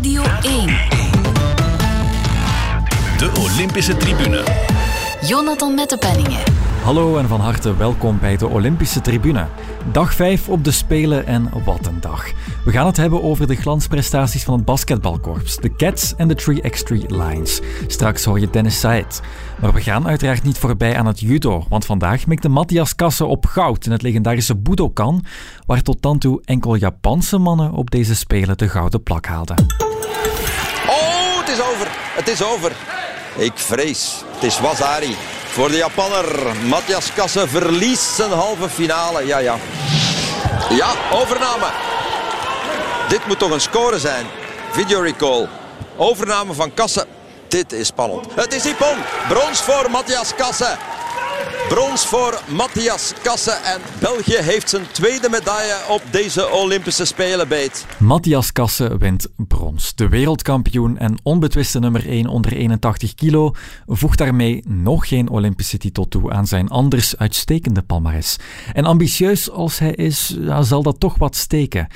Radio 1. De Olympische Tribune. Jonathan Mettepenningen. Hallo en van harte welkom bij de Olympische Tribune. Dag 5 op de Spelen en wat een dag. We gaan het hebben over de glansprestaties van het basketbalkorps, de Cats en de 3x3 Lions. Straks hoor je Dennis Said. Maar we gaan uiteraard niet voorbij aan het judo, want vandaag mikte Matthias Kassen op goud in het legendarische Budokan, waar tot dan toe enkel Japanse mannen op deze Spelen de gouden plak haalden. Oh, het is over. Het is over. Ik vrees. Het is Wazari. Voor de Japanner. Matthias Kassen verliest zijn halve finale. Ja, ja. Ja, overname. Dit moet toch een score zijn. Video recall. Overname van Kassen. Dit is spannend. Het is Ippon. Brons voor Matthias Kassen. Brons voor Matthias Kassen. En België heeft zijn tweede medaille op deze Olympische Spelen beet. Matthias Kassen wint brons. De wereldkampioen en onbetwiste nummer 1 onder 81 kilo voegt daarmee nog geen Olympische titel toe aan zijn anders uitstekende palmares. En ambitieus als hij is, zal dat toch wat steken.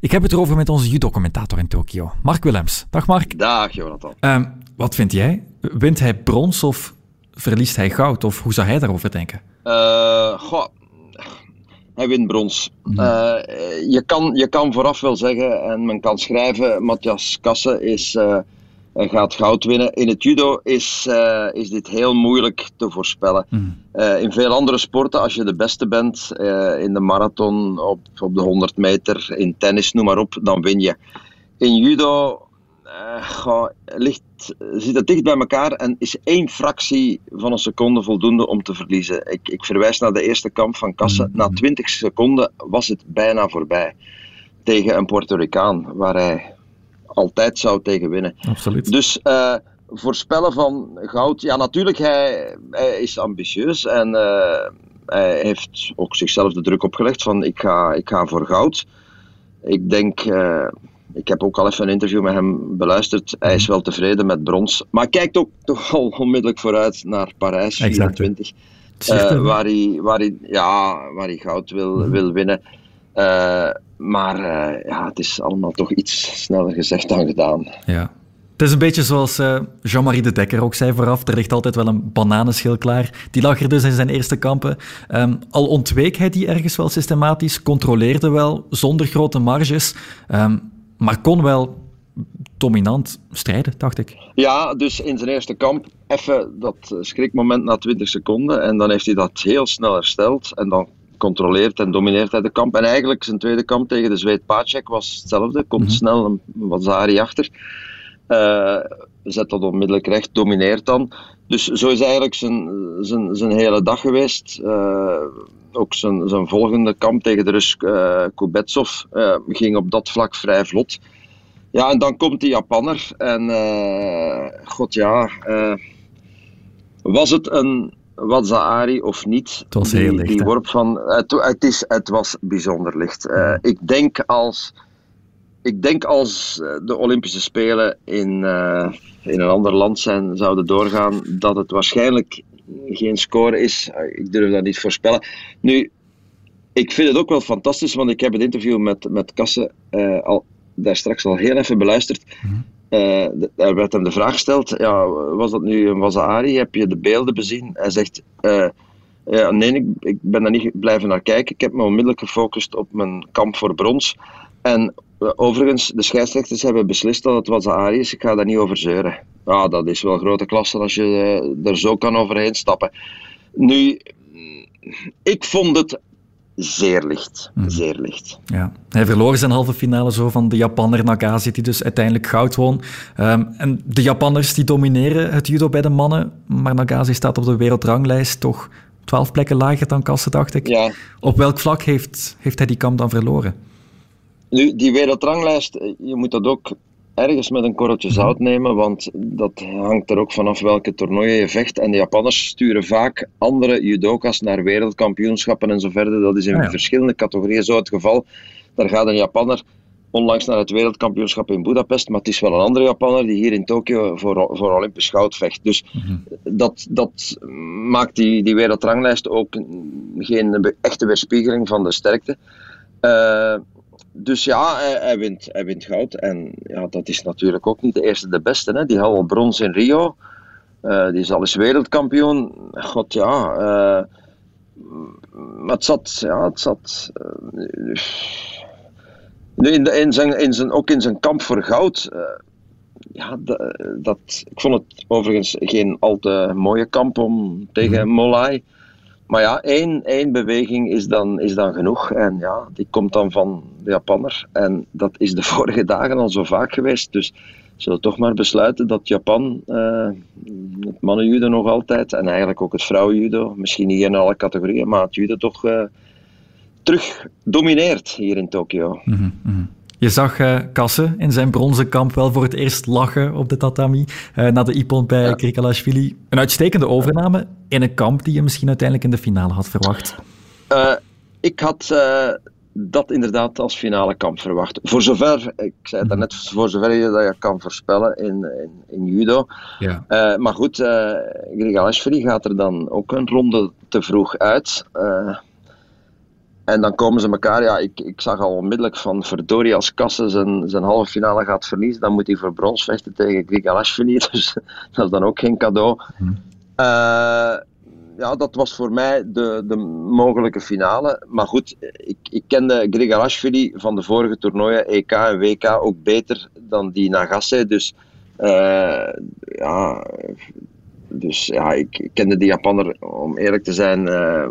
Ik heb het erover met onze judo-commentator in Tokio, Mark Willems. Dag Mark. Dag Jonathan. Ehm, wat vind jij? Wint hij brons of verliest hij goud? Of hoe zou hij daarover denken? Eh, goh, hij wint brons. Eh, je, kan, je kan vooraf wel zeggen, en men kan schrijven, Matthias Kassen is, hij gaat goud winnen. In het judo is, is dit heel moeilijk te voorspellen. Eh, in veel andere sporten, als je de beste bent, in de marathon, op, op de 100 meter, in tennis, noem maar op, dan win je. In judo goh, ligt, zit het dicht bij elkaar en is één fractie van een seconde voldoende om te verliezen. Ik, ik verwijs naar de eerste kamp van Kassen. Na 20 seconden was het bijna voorbij. Tegen een Puerto Ricaan, waar hij altijd zou tegen winnen. Absoluut. Dus eh, voorspellen van goud, ja natuurlijk, hij, hij is ambitieus en eh, hij heeft ook zichzelf de druk opgelegd van ik ga, ik ga voor goud. Ik denk, ik heb ook al even een interview met hem beluisterd, hij is wel tevreden met brons. Maar kijkt ook toch al onmiddellijk vooruit naar Parijs Exact. 24. Zegt eh, waar, hij, waar, hij, ja, waar hij goud wil, wil winnen. Eh, maar eh, ja, het is allemaal toch iets sneller gezegd dan gedaan. Ja. Het is een beetje zoals Jean-Marie de Dekker ook zei vooraf. Er ligt altijd wel een bananenschil klaar. Die lag er dus in zijn eerste kampen. Ehm, al ontweek hij die ergens wel systematisch, controleerde wel zonder grote marges, ehm, maar kon wel dominant strijden, dacht ik. Ja, dus in zijn eerste kamp even dat eh, schrikmoment na 20 seconden. En dan heeft hij dat heel snel hersteld. En dan controleert en domineert hij de kamp. En eigenlijk zijn tweede kamp tegen de Zweed Pacek was hetzelfde. Komt snel een Wazari achter. Eh, zet dat onmiddellijk recht, domineert dan. Dus zo is eigenlijk zijn, zijn, zijn hele dag geweest. Eh, ook zijn, zijn volgende kamp tegen de Rus eh Kubetsov eh, ging op dat vlak vrij vlot. Ja, en dan komt die Japanner. En eh, god ja, was het een Wazaari of niet? Het was die, heel licht, Die worp van, het, het, is, het was bijzonder licht. Ik denk als, ik denk als de Olympische Spelen in, in een ander land zijn, zouden doorgaan, dat het waarschijnlijk geen score is. Eh, Ik durf dat niet voorspellen. Nu, ik vind het ook wel fantastisch, want ik heb het interview met, met Kassen eh, al, daar straks al heel even beluisterd. D- daar werd hem de vraag gesteld, ja, was dat nu een Wazaari? Heb je de beelden bezien? Hij zegt, ja, nee, ik, ik ben daar niet blijven naar kijken. Ik heb me onmiddellijk gefocust op mijn kamp voor brons. En overigens, de scheidsrechters hebben beslist dat het Wazaari is. Ik ga daar niet over zeuren. Ja, dat is wel grote klasse als je eh, er zo kan overheen stappen. Nu, ik vond het zeer licht. Zeer licht. Ja. Hij verloor zijn halve finale zo van de Japanner Nagase, die dus uiteindelijk goud won. Ehm, en de Japanners die domineren het judo bij de mannen, maar Nagase staat op de wereldranglijst toch twaalf plekken lager dan Kassen, dacht ik. Ja. Op welk vlak heeft, heeft hij die kamp dan verloren? Nu, die wereldranglijst, eh, je moet dat ook ergens met een korreltje zout nemen, want dat hangt er ook vanaf welke toernooien je vecht. En de Japanners sturen vaak andere judoka's naar wereldkampioenschappen en zo verder. Dat is in Ah, ja. verschillende categorieën zo het geval. Daar gaat een Japanner onlangs naar het wereldkampioenschap in Budapest, maar het is wel een andere Japanner die hier in Tokio voor, voor Olympisch goud vecht. Dus dat, dat maakt die, die wereldranglijst ook geen echte weerspiegeling van de sterkte. Eh, dus ja, hij, hij, wint, hij wint goud. En ja, dat is natuurlijk ook niet de eerste de beste. Hè. Die had al brons in Rio. Uh, die is al eens wereldkampioen. God ja. Uh, maar het zat. Ja, het zat uh, in, de, in, zijn, in zijn, ook in zijn kamp voor goud. ja, dat, ik vond het overigens geen al te mooie kamp om tegen mhm. Molai. Maar ja, één, één beweging is dan, is dan genoeg. En ja, die komt dan van de Japanner. En dat is de vorige dagen al zo vaak geweest. Dus zullen toch maar besluiten dat Japan, uh, het mannenjudo nog altijd, en eigenlijk ook het vrouwenjudo, misschien niet in alle categorieën, maar het judo toch uh, terug domineert hier in Tokio. Mm. Je zag uh, Kassen in zijn bronzen kamp wel voor het eerst lachen op de tatami uh, na de Ippon bij ja. Krikalashvili. Een uitstekende overname in een kamp die je misschien uiteindelijk in de finale had verwacht. Uh, ik had dat inderdaad als finale kamp verwacht. Voor zover, ik zei het net, voor zover je dat je kan voorspellen in, in, in judo. Ja. Uh, maar goed, uh, Grigalashvili gaat er dan ook een ronde te vroeg uit. Uh, en dan komen ze elkaar, ja, ik, ik zag al onmiddellijk van verdorie als Kassen zijn, zijn halve finale gaat verliezen, dan moet hij voor brons vechten tegen Grigalashvili, dus dat is dan ook geen cadeau. Hm ja, dat was voor mij de, de mogelijke finale. Maar goed, ik, ik kende Grigarashvili van de vorige toernooien, EK en WK, ook beter dan die Nagase. Dus uh, ja, dus ja, ik, kende die Japanner, om eerlijk te zijn, uh,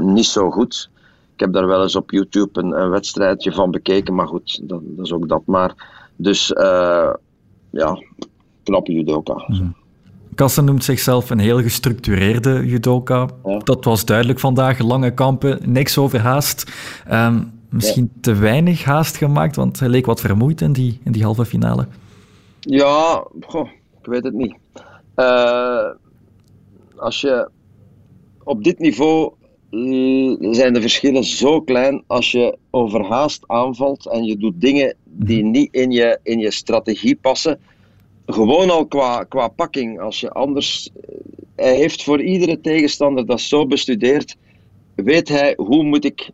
niet zo goed. Ik heb daar wel eens op YouTube een, een wedstrijdje van bekeken, maar goed, dat, dat, is ook dat maar. Dus uh, ja, knappe judoka. Mm Kassen noemt zichzelf een heel gestructureerde judoka. Dat was duidelijk vandaag. Lange kampen, niks overhaast. Um, misschien te weinig haast gemaakt, want hij leek wat vermoeid in die, in die halve finale. Ja, goh, ik weet het niet. Uh, als je op dit niveau zijn de verschillen zo klein als je overhaast aanvalt en je doet dingen die mhm. niet in je, in je strategie passen gewoon al qua, qua pakking, als je anders. Eh, hij heeft voor iedere tegenstander dat zo bestudeerd, weet hij hoe moet ik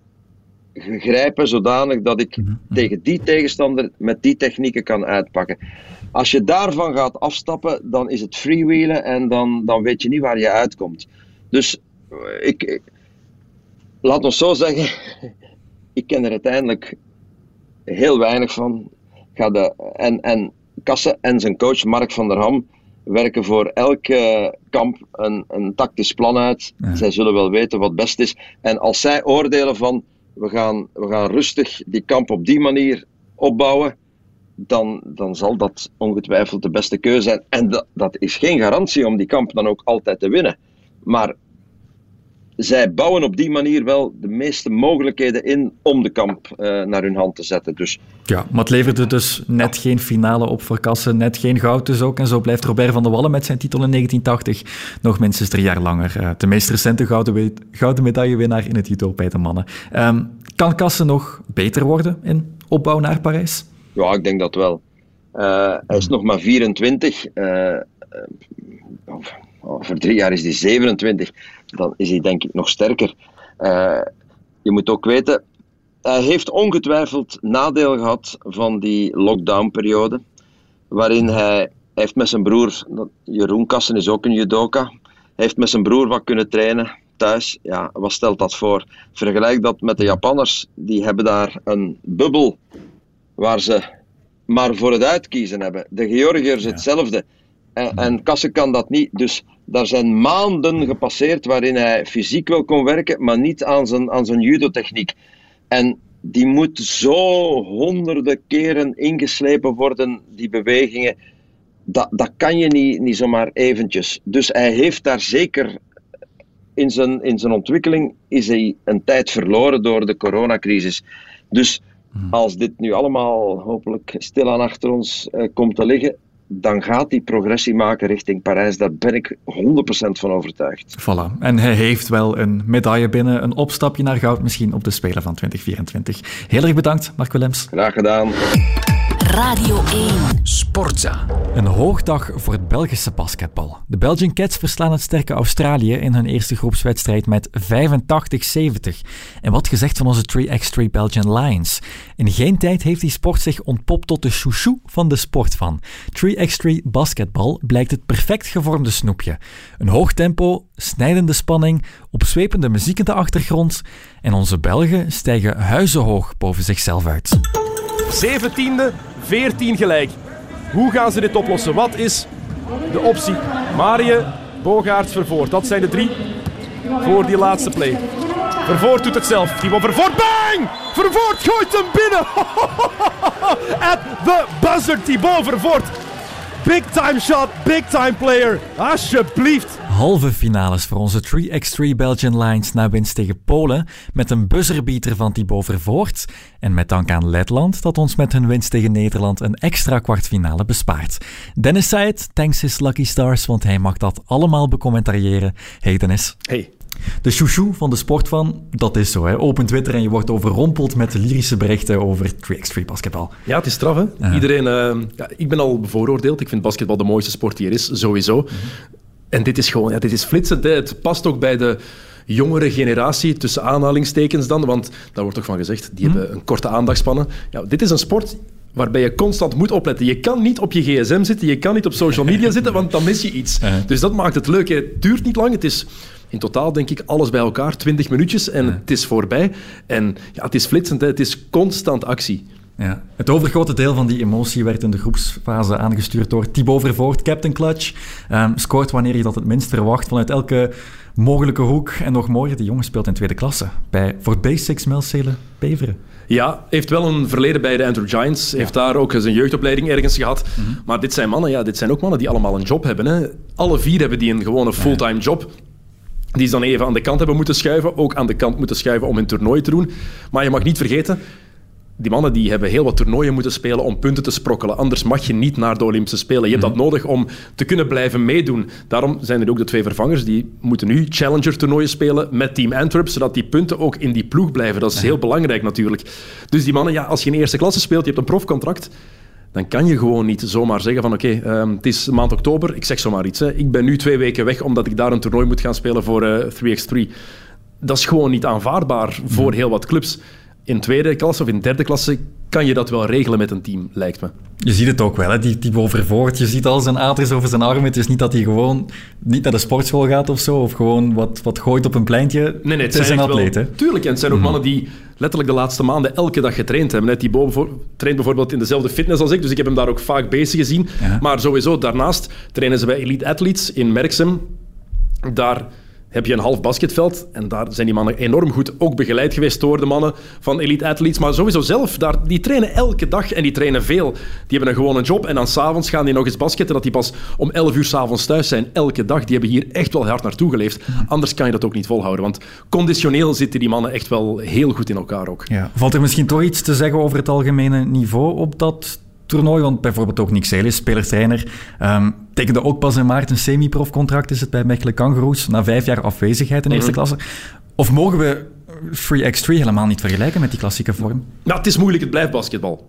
grijpen zodanig dat ik mhm, mhm. tegen die tegenstander met die technieken kan uitpakken. Als je daarvan gaat afstappen, dan is het freewheelen en dan, dan weet je niet waar je uitkomt. Dus eh, ik, laat ons zo zeggen, ik ken er uiteindelijk heel weinig van. Ga de, en, en Kassen en zijn coach Mark van der Ham werken voor elke kamp een, een tactisch plan uit. Zij zullen wel weten wat best is. En als zij oordelen van we gaan, we gaan rustig die kamp op die manier opbouwen, dan, dan zal dat ongetwijfeld de beste keuze zijn. En dat, dat is geen garantie om die kamp dan ook altijd te winnen. Maar zij bouwen op die manier wel de meeste mogelijkheden in om de kamp uh, naar hun hand te zetten. Dus, ja, maar het leverde dus net geen finale op voor Kassen, net geen goud dus ook. En zo blijft Robert van der Wallen met zijn titel in 1980 nog minstens drie jaar langer uh, de meest recente gouden, gouden medaillewinnaar in het judo bij de mannen. Um, kan Kassen nog beter worden in opbouw naar Parijs? Ja, ik denk dat wel. Uh, hij is nog maar 24 over drie jaar is hij 27, dan is hij denk ik nog sterker. Uh, je moet ook weten, hij heeft ongetwijfeld nadeel gehad van die lockdownperiode, waarin hij, heeft met zijn broer, Jeroen Kassen is ook een judoka, heeft met zijn broer wat kunnen trainen thuis. Ja, wat stelt dat voor? Vergelijk dat met de Japanners, die hebben daar een bubbel waar ze maar voor het uitkiezen hebben. De Georgiërs hetzelfde. En, en Kassen kan dat niet. Dus daar zijn maanden gepasseerd waarin hij fysiek wel kon werken, maar niet aan zijn, aan zijn judotechniek. En die moet zo honderden keren ingeslepen worden, die bewegingen. Dat, dat kan je niet, niet zomaar eventjes. Dus hij heeft daar zeker in zijn, in zijn ontwikkeling is hij een tijd verloren door de coronacrisis. Dus hmm. als dit nu allemaal hopelijk stilaan achter ons uh, komt te liggen, dan gaat die progressie maken richting Parijs. Daar ben ik 100% van overtuigd. Voilà. En hij heeft wel een medaille binnen, een opstapje naar goud misschien op de Spelen van 2024. Heel erg bedankt, Mark Willems. Graag gedaan. Radio 1. Sportza. Een hoogdag voor het Belgische basketbal. De Belgian Cats verslaan het sterke Australië in hun eerste groepswedstrijd met 85-70. En wat gezegd van onze 3x3 Belgian Lions. In geen tijd heeft die sport zich ontpopt tot de chouchou van de sportfan. 3x3 basketbal blijkt het perfect gevormde snoepje. Een hoog tempo, snijdende spanning, opzwepende muziek in de achtergrond. En onze Belgen stijgen huizenhoog boven zichzelf uit. 17e, 14 gelijk. Hoe gaan ze dit oplossen? Wat is de optie? Marië, Bogaerts, Vervoort. Dat zijn de drie voor die laatste play. Vervoort doet het zelf. Timo Vervoort, bang! Vervoort gooit hem binnen! At the buzzer, Thibaut Vervoort. Big time shot, big time player. Alsjeblieft. Halve finales voor onze 3x3 Belgian Lions na winst tegen Polen met een buzzerbeater van Thibaut Vervoort en met dank aan Letland dat ons met hun winst tegen Nederland een extra kwartfinale bespaart. Dennis zei het, thanks his lucky stars, want hij mag dat allemaal becommentariëren. Hey Dennis. Hey, De chouchou van de sportfan, dat is zo. Hè. Open Twitter en je wordt overrompeld met lyrische berichten over 3x3 basketbal. Ja, het is straf, hè? Iedereen... eh, ja, ik ben al bevooroordeeld. Ik vind basketbal de mooiste sport die er is, sowieso. En dit is gewoon... Ja, dit is flitsend, hè. Het past ook bij de jongere generatie, tussen aanhalingstekens dan, want daar wordt toch van gezegd, die hebben een korte aandachtspannen. Ja, dit is een sport waarbij je constant moet opletten. Je kan niet op je gsm zitten, je kan niet op social media zitten, want dan mis je iets. Dus dat maakt het leuk. hè. Het duurt niet lang, het is... In totaal denk ik alles bij elkaar, 20 minuutjes en het is voorbij. En ja, het is flitsend, hè. het is constant actie. Ja. Het overgrote deel van die emotie werd in de groepsfase aangestuurd door Thibaut Vervoort, Captain Clutch. Ehm, scoort wanneer je dat het minst verwacht vanuit elke mogelijke hoek. En nog mooier, die jongen speelt in tweede klasse bij Fort Basics Melcelen Beveren. Ja, heeft wel een verleden bij de Antwerp Giants. Heeft daar ook zijn jeugdopleiding ergens gehad. Maar dit zijn mannen, ja, dit zijn ook mannen die allemaal een job hebben. Hè. Alle vier hebben die een gewone fulltime job. Die ze dan even aan de kant hebben moeten schuiven. Ook aan de kant moeten schuiven om hun toernooi te doen. Maar je mag niet vergeten, die mannen die hebben heel wat toernooien moeten spelen om punten te sprokkelen. Anders mag je niet naar de Olympische Spelen. Je hebt dat nodig om te kunnen blijven meedoen. Daarom zijn er ook de twee vervangers. Die moeten nu Challenger-toernooien spelen met Team Antwerp, zodat die punten ook in die ploeg blijven. Dat is heel belangrijk natuurlijk. Dus die mannen, ja, als je in eerste klasse speelt, je hebt een profcontract, dan kan je gewoon niet zomaar zeggen van oké, ehm, het is maand oktober, ik zeg zomaar iets. Hè. Ik ben nu twee weken weg omdat ik daar een toernooi moet gaan spelen voor eh, 3x3. Dat is gewoon niet aanvaardbaar voor heel wat clubs. In tweede klasse of in derde klasse kan je dat wel regelen met een team, lijkt me. Je ziet het ook wel, hè? die Thibaut Vervoort. Je ziet al zijn aters over zijn armen. Het is niet dat hij gewoon niet naar de sportschool gaat of zo, of gewoon wat, wat gooit op een pleintje. Nee, nee, het, wel, hè? Tuurlijk, en het zijn ook mannen die letterlijk de laatste maanden elke dag getraind hebben. hè. Thibaut traint bijvoorbeeld in dezelfde fitness als ik, dus ik heb hem daar ook vaak bezig gezien. Ja. Maar sowieso, daarnaast trainen ze bij Elite Athletes in Merksem. Daar heb je een half basketveld en daar zijn die mannen enorm goed ook begeleid geweest door de mannen van Elite Athletes. Maar sowieso zelf, daar, die trainen elke dag en die trainen veel. Die hebben een gewone job en dan s'avonds gaan die nog eens basketten, dat die pas om 11 uur s'avonds thuis zijn, elke dag. Die hebben hier echt wel hard naartoe geleefd. Anders kan je dat ook niet volhouden, want conditioneel zitten die mannen echt wel heel goed in elkaar ook. Ja. Valt er misschien toch iets te zeggen over het algemene niveau op dat toernooi? Want bijvoorbeeld ook Nick Celis, speler-trainer, ehm, tekende ook pas in maart een semi-profcontract, is het bij Mechelen Kangaroos, na vijf jaar afwezigheid in eerste klasse. Of mogen we 3x3 helemaal niet vergelijken met die klassieke vorm? Nou, het is moeilijk, het blijft basketbal.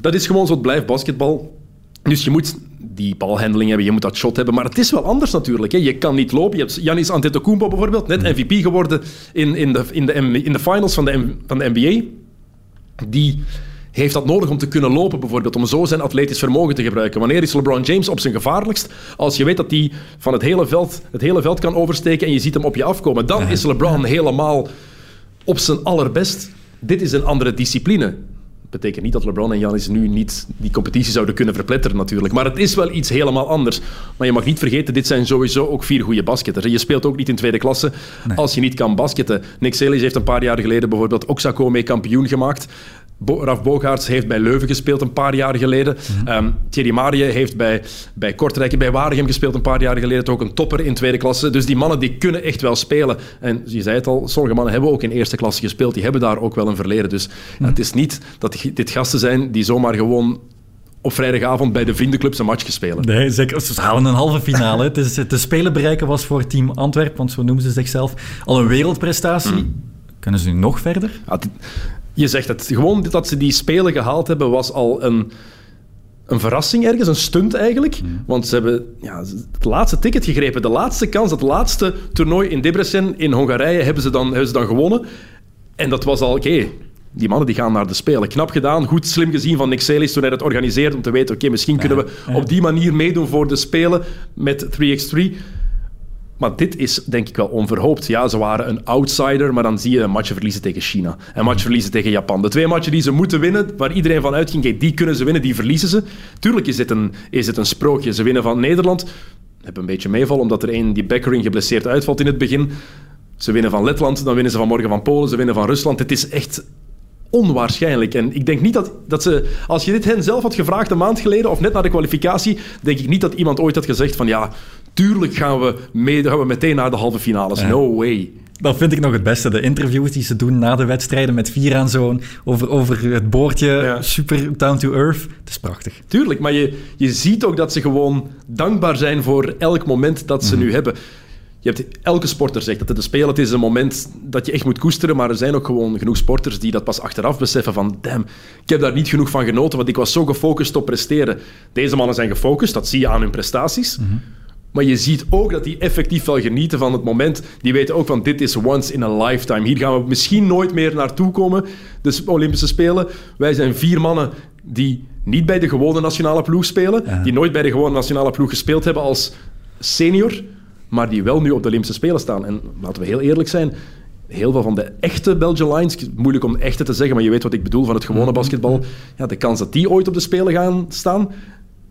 Dat is gewoon zo, het blijft basketbal. Dus je moet die balhandeling hebben, je moet dat shot hebben. Maar het is wel anders natuurlijk. Hè. Je kan niet lopen. Je hebt Giannis Antetokounmpo bijvoorbeeld, net MVP geworden in, in, de, in, de, in de finals van de, van de NBA. Die heeft dat nodig om te kunnen lopen bijvoorbeeld, om zo zijn atletisch vermogen te gebruiken. Wanneer is LeBron James op zijn gevaarlijkst? Als je weet dat hij van het hele veld, het hele veld kan oversteken en je ziet hem op je afkomen. Dan is LeBron helemaal op zijn allerbest. Dit is een andere discipline. Dat betekent niet dat LeBron en Giannis nu niet die competitie zouden kunnen verpletteren natuurlijk. Maar het is wel iets helemaal anders. Maar je mag niet vergeten, dit zijn sowieso ook vier goede basketters. Je speelt ook niet in tweede klasse als je niet kan basketten. Nick Celis heeft een paar jaar geleden bijvoorbeeld Oxaco mee kampioen gemaakt. Bo Raf Bogaerts heeft bij Leuven gespeeld een paar jaar geleden. Ehm, Thierry Marië heeft bij, bij Kortrijk en bij Waregem gespeeld een paar jaar geleden. Toch ook een topper in tweede klasse. Dus die mannen die kunnen echt wel spelen. En je zei het al, sommige mannen hebben ook in eerste klasse gespeeld. Die hebben daar ook wel een verleden. Dus ja, het is niet dat dit gasten zijn die zomaar gewoon op vrijdagavond bij de vriendenclubs een match spelen. Nee, zeker. Ze halen een halve finale. Het is, de spelen bereiken was voor team Antwerp, want zo noemen ze zichzelf, al een wereldprestatie. Kunnen ze nu nog verder? Ja, je zegt het. Gewoon dat ze die spelen gehaald hebben, was al een, een verrassing ergens, een stunt eigenlijk. Want ze hebben ja, het laatste ticket gegrepen. De laatste kans, het laatste toernooi in Debrecen in Hongarije hebben ze dan, hebben ze dan gewonnen. En dat was al, oké, die mannen die gaan naar de Spelen. Knap gedaan, goed slim gezien van Nick Celis toen hij het organiseerde om te weten, oké, misschien kunnen we op die manier meedoen voor de Spelen met 3x3. Maar dit is denk ik wel onverhoopt. Ja, ze waren een outsider, maar dan zie je een match verliezen tegen China. Een match verliezen tegen Japan. De twee matchen die ze moeten winnen, waar iedereen van uitging, die kunnen ze winnen, die verliezen ze. Tuurlijk is dit een, is dit een sprookje. Ze winnen van Nederland. Hebben een beetje meeval, omdat er één die Beckering geblesseerd uitvalt in het begin. Ze winnen van Letland, dan winnen ze vanmorgen van Polen, ze winnen van Rusland. Het is echt onwaarschijnlijk. En ik denk niet dat, dat ze... Als je dit hen zelf had gevraagd een maand geleden, of net na de kwalificatie, denk ik niet dat iemand ooit had gezegd van ja, tuurlijk gaan we, mee, gaan we meteen naar de halve finales. No way. Dat vind ik nog het beste. De interviews die ze doen na de wedstrijden met vier aan zo'n over, over het boordje. Ja. Super down to earth. Het is prachtig. Tuurlijk, maar je, je ziet ook dat ze gewoon dankbaar zijn voor elk moment dat ze nu hebben. Je hebt, elke sporter zegt dat het een spelen het is een moment dat je echt moet koesteren, maar er zijn ook gewoon genoeg sporters die dat pas achteraf beseffen van damn, ik heb daar niet genoeg van genoten, want ik was zo gefocust op presteren. Deze mannen zijn gefocust, dat zie je aan hun prestaties. Maar je ziet ook dat die effectief wel genieten van het moment. Die weten ook van dit is once in a lifetime. Hier gaan we misschien nooit meer naartoe komen. Dus Olympische Spelen. Wij zijn vier mannen die niet bij de gewone nationale ploeg spelen. Die nooit bij de gewone nationale ploeg gespeeld hebben als senior. Maar die wel nu op de Olympische Spelen staan. En laten we heel eerlijk zijn. Heel veel van de echte Belgian Lions, moeilijk om echte te zeggen, maar je weet wat ik bedoel van het gewone basketbal. Ja, de kans dat die ooit op de Spelen gaan staan,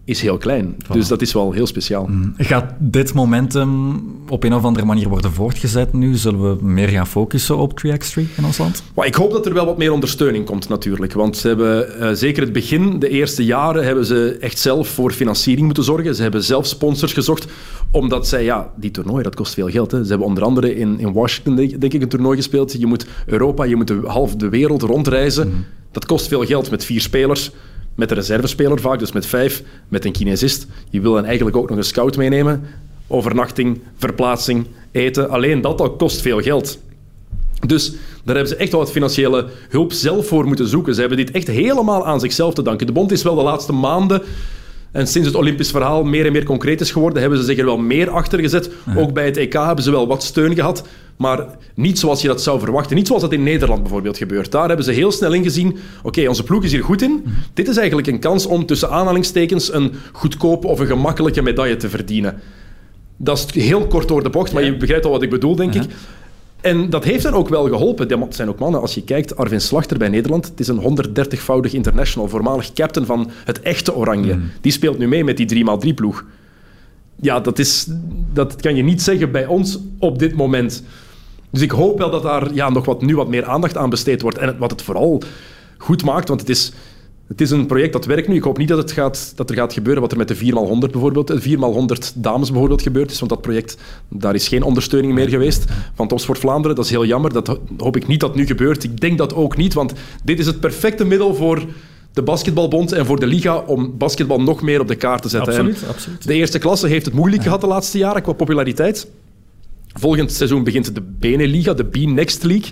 is heel klein. Dus dat is wel heel speciaal. Gaat dit momentum op een of andere manier worden voortgezet nu? Zullen we meer gaan focussen op 3x3 in ons land? Maar ik hoop dat er wel wat meer ondersteuning komt natuurlijk. Want ze hebben eh, zeker het begin, de eerste jaren, hebben ze echt zelf voor financiering moeten zorgen. Ze hebben zelf sponsors gezocht, omdat zij, ja, die toernooien, dat kost veel geld. Hè. Ze hebben onder andere in, in Washington, denk, ik, een toernooi gespeeld. Je moet Europa, je moet de, half de wereld rondreizen. Dat kost veel geld met vier spelers. Met de reservespeler vaak, dus met vijf, met een kinesist. Je wil dan eigenlijk ook nog een scout meenemen. Overnachting, verplaatsing, eten. Alleen dat al kost veel geld. Dus daar hebben ze echt wel wat financiële hulp zelf voor moeten zoeken. Ze hebben dit echt helemaal aan zichzelf te danken. De bond is wel de laatste maanden en sinds het Olympisch verhaal meer en meer concreet is geworden, hebben ze zich er wel meer achter gezet. Ook bij het EK hebben ze wel wat steun gehad, maar niet zoals je dat zou verwachten. Niet zoals dat in Nederland bijvoorbeeld gebeurt. Daar hebben ze heel snel ingezien, oké, onze ploeg is hier goed in. Dit is eigenlijk een kans om tussen aanhalingstekens een goedkope of een gemakkelijke medaille te verdienen. Dat is heel kort door de bocht, maar je begrijpt al wat ik bedoel, denk ik. En dat heeft hen ook wel geholpen. Dat zijn ook mannen, als je kijkt, Arvin Slachter bij Nederland, het is een 130-voudig international, voormalig captain van het echte Oranje. Die speelt nu mee met die 3x3-ploeg. Ja, dat, is, dat kan je niet zeggen bij ons op dit moment. Dus ik hoop wel dat daar ja, nog wat, nu wat meer aandacht aan besteed wordt. En het- wat het vooral goed maakt, want het is, het is een project dat werkt nu. Ik hoop niet dat, het gaat, dat er gaat gebeuren wat er met de 4x100 bijvoorbeeld, de 4x100 dames bijvoorbeeld gebeurd is. Want dat project, daar is geen ondersteuning meer geweest van Topsport Vlaanderen. Dat is heel jammer. Dat ho- hoop ik niet dat nu gebeurt. Ik denk dat ook niet, want dit is het perfecte middel voor de basketbalbond en voor de liga om basketbal nog meer op de kaart te zetten. Absoluut, En absoluut. De eerste klasse heeft het moeilijk gehad de laatste jaren qua populariteit. Volgend seizoen begint de Beneliga, de B-Next League.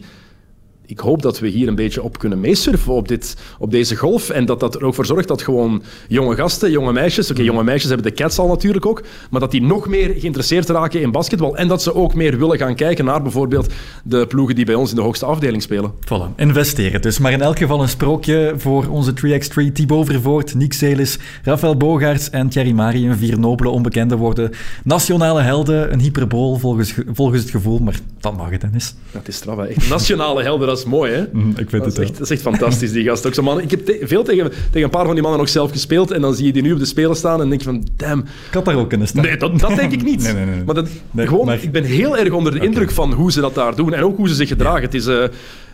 Ik hoop dat we hier een beetje op kunnen meesurfen op, dit, op deze golf. En dat dat er ook voor zorgt dat gewoon jonge gasten, jonge meisjes... Oké, jonge meisjes hebben de Cats al natuurlijk ook. Maar dat die nog meer geïnteresseerd raken in basketbal. En dat ze ook meer willen gaan kijken naar bijvoorbeeld de ploegen die bij ons in de hoogste afdeling spelen. Voilà, investeren dus. Maar in elk geval een sprookje voor onze 3x3. Thibaut Vervoort, Nick Celis, Rafael Bogaerts en Thierry Mari. Een vier nobele onbekenden worden nationale helden. Een hyperbool volgens, volgens het gevoel, maar dat mag het, Dennis. Dat is straf, hè. Echt nationale helden, dat is mooi, hè? Mm, ik vind Dat is, het echt, dat is echt fantastisch, die gast. Ook zo mannen. Ik heb te- veel tegen, tegen een paar van die mannen nog zelf gespeeld en dan zie je die nu op de spelen staan en denk je van, damn. Ik had daar ook kunnen staan. Nee, dat, dat denk ik niet. Nee, nee, nee. Maar, dat, gewoon, maar- ik ben heel erg onder de indruk van hoe ze dat daar doen en ook hoe ze zich gedragen. Het is eh,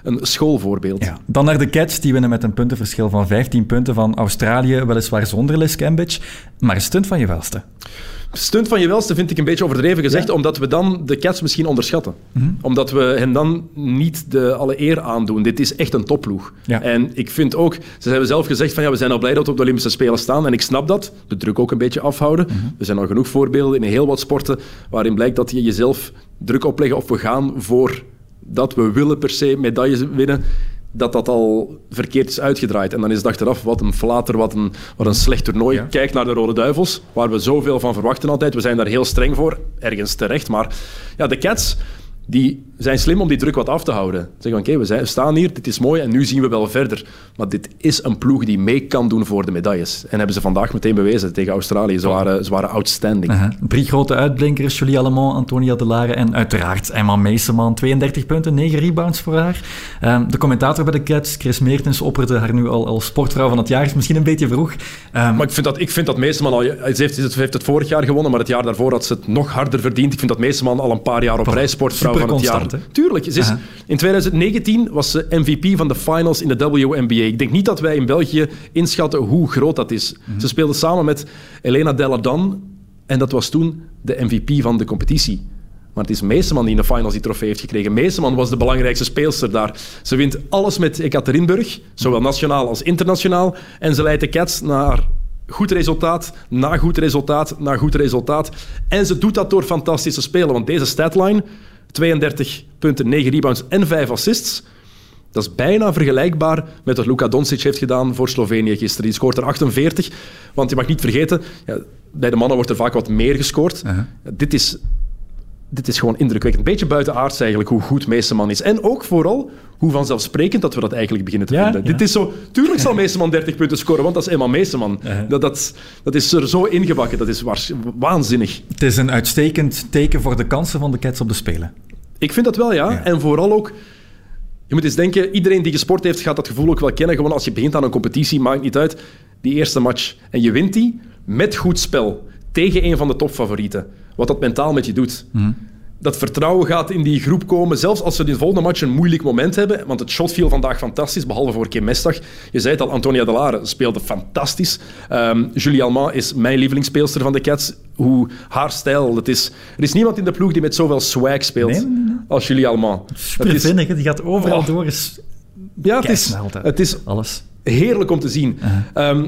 een schoolvoorbeeld. Ja. Dan naar de Cats, die winnen met een puntenverschil van 15 punten van Australië, weliswaar zonder Les Cambridge, maar een stunt van je welste. Stunt van je welste vind ik een beetje overdreven gezegd, omdat we dan de Cats misschien onderschatten. Mhm. Omdat we hen dan niet de alle eer aandoen. Dit is echt een topploeg. Ja. En ik vind ook, ze hebben zelf gezegd van ja, we zijn al blij dat we op de Olympische Spelen staan. En ik snap dat. De druk ook een beetje afhouden. Mhm. Er zijn al genoeg voorbeelden in heel wat sporten waarin blijkt dat je jezelf druk opleggen of we gaan voor dat we willen per se medailles winnen. Dat dat al verkeerd is uitgedraaid. En dan is het achteraf wat een flater, wat een, wat een slecht toernooi. Kijk naar de Rode Duivels, waar we zoveel van verwachten altijd. We zijn daar heel streng voor, ergens terecht. Maar ja, de Cats die zijn slim om die druk wat af te houden. Zeggen oké, we, we staan hier, dit is mooi en nu zien we wel verder. Maar dit is een ploeg die mee kan doen voor de medailles. En hebben ze vandaag meteen bewezen tegen Australië. Ze waren, ze waren outstanding. Uh -huh. Drie grote uitblinkers, Julie Allemont, Antonia Delare en uiteraard Emma Meeseman. 32 punten, 9 rebounds voor haar. Um, de commentator bij de Cats, Chris Meertens, opperde haar nu al als sportvrouw van het jaar. Is misschien een beetje vroeg. Um, maar ik vind dat, ik vind dat Meeseman al... Ze heeft, ze heeft het vorig jaar gewonnen, maar het jaar daarvoor had ze het nog harder verdiend. Ik vind dat Meeseman al een paar jaar op rij sportvrouw van het jaar. Hè? Tuurlijk. Ze is, in 2019 was ze MVP van de finals in de WNBA. Ik denk niet dat wij in België inschatten hoe groot dat is. Mhm. Ze speelde samen met Elena Deladon en dat was toen de MVP van de competitie. Maar het is Meeseman die in de finals die trofee heeft gekregen. Meeseman was de belangrijkste speelster daar. Ze wint alles met Ekaterinburg, zowel nationaal als internationaal. En ze leidt de Cats naar goed resultaat, na goed resultaat, na goed resultaat. En ze doet dat door fantastisch te spelen. Want deze statline, 32 punten, 9 rebounds en 5 assists... Dat is bijna vergelijkbaar met wat Luka Doncic heeft gedaan voor Slovenië gisteren. Die scoort er 48. Want je mag niet vergeten, ja, bij de mannen wordt er vaak wat meer gescoord. Uh -huh. dit, is, dit is gewoon indrukwekkend. Een beetje buitenaards eigenlijk, hoe goed Meeseman is. En ook vooral hoe vanzelfsprekend dat we dat eigenlijk beginnen te Ja, vinden. ja. Dit is zo... Tuurlijk zal Meeseman 30 punten scoren, want dat is Emma Meeseman. Dat, dat, dat is er zo ingebakken. Dat is waanzinnig. Het is een uitstekend teken voor de kansen van de Cats op de Spelen. Ik vind dat wel, ja. Ja. En vooral ook... Je moet eens denken, iedereen die gesport heeft, gaat dat gevoel ook wel kennen. Gewoon als je begint aan een competitie, maakt niet uit. Die eerste match. En je wint die met goed spel. Tegen een van de topfavorieten. Wat dat mentaal met je doet. Dat vertrouwen gaat in die groep komen. Zelfs als ze in de volgende match een moeilijk moment hebben. Want het shot viel vandaag fantastisch, behalve voor Kim Mestag. Je zei het al, Antonia Delare speelde fantastisch. Ehm, Julie Alma is mijn lievelingsspeelster van de Cats. Hoe haar stijl, dat is... Er is niemand in de ploeg die met zoveel swag speelt Nee, nee, nee. als Julie Alma. Super Dat is- vinnig, hè? die gaat overal Oh. door. Is Ja, het is, het is alles. heerlijk om te zien. Ehm,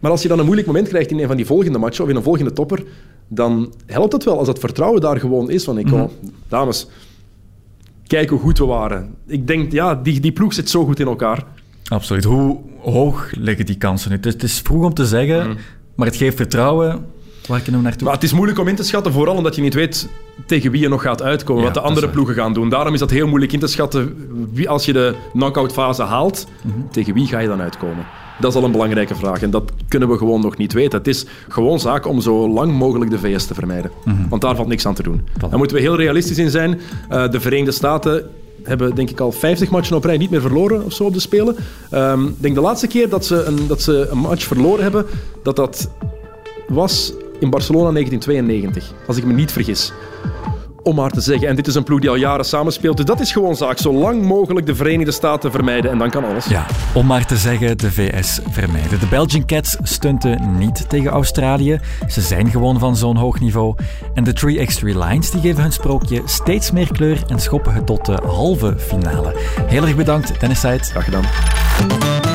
maar als je dan een moeilijk moment krijgt in een van die volgende matchen of in een volgende topper, dan helpt het wel als dat vertrouwen daar gewoon is. Van, ik, oh, dames, kijk hoe goed we waren. Ik denk, ja, die, die ploeg zit zo goed in elkaar. Absoluut. Hoe hoog liggen die kansen nu? Het is, het is vroeg om te zeggen, maar het geeft vertrouwen. Waar kunnen we naartoe? Maar het is moeilijk om in te schatten, vooral omdat je niet weet tegen wie je nog gaat uitkomen, Ja, wat de andere ploegen gaan doen. Daarom is dat heel moeilijk in te schatten. Wie, als je de knock-out fase haalt, Mhm. tegen wie ga je dan uitkomen? Dat is al een belangrijke vraag en dat kunnen we gewoon nog niet weten. Het is gewoon zaak om zo lang mogelijk de VS te vermijden. Want daar valt niks aan te doen. Mhm. Daar moeten we heel realistisch in zijn. Eh, de Verenigde Staten hebben denk ik al 50 matchen op rij niet meer verloren of zo op de Spelen. Ehm, Ik denk de laatste keer dat ze, een, dat ze een match verloren hebben, dat dat was in Barcelona 1992, als ik me niet vergis. Om maar te zeggen. En dit is een ploeg die al jaren samenspeelt. Dus dat is gewoon zaak. Zo lang mogelijk de Verenigde Staten vermijden en dan kan alles. Ja, om maar te zeggen, de VS vermijden. De Belgian Cats stunten niet tegen Australië. Ze zijn gewoon van zo'n hoog niveau. En de 3x3 Lions die geven hun sprookje steeds meer kleur en schoppen het tot de halve finale. Heel erg bedankt, Dennis Seid. Graag gedaan.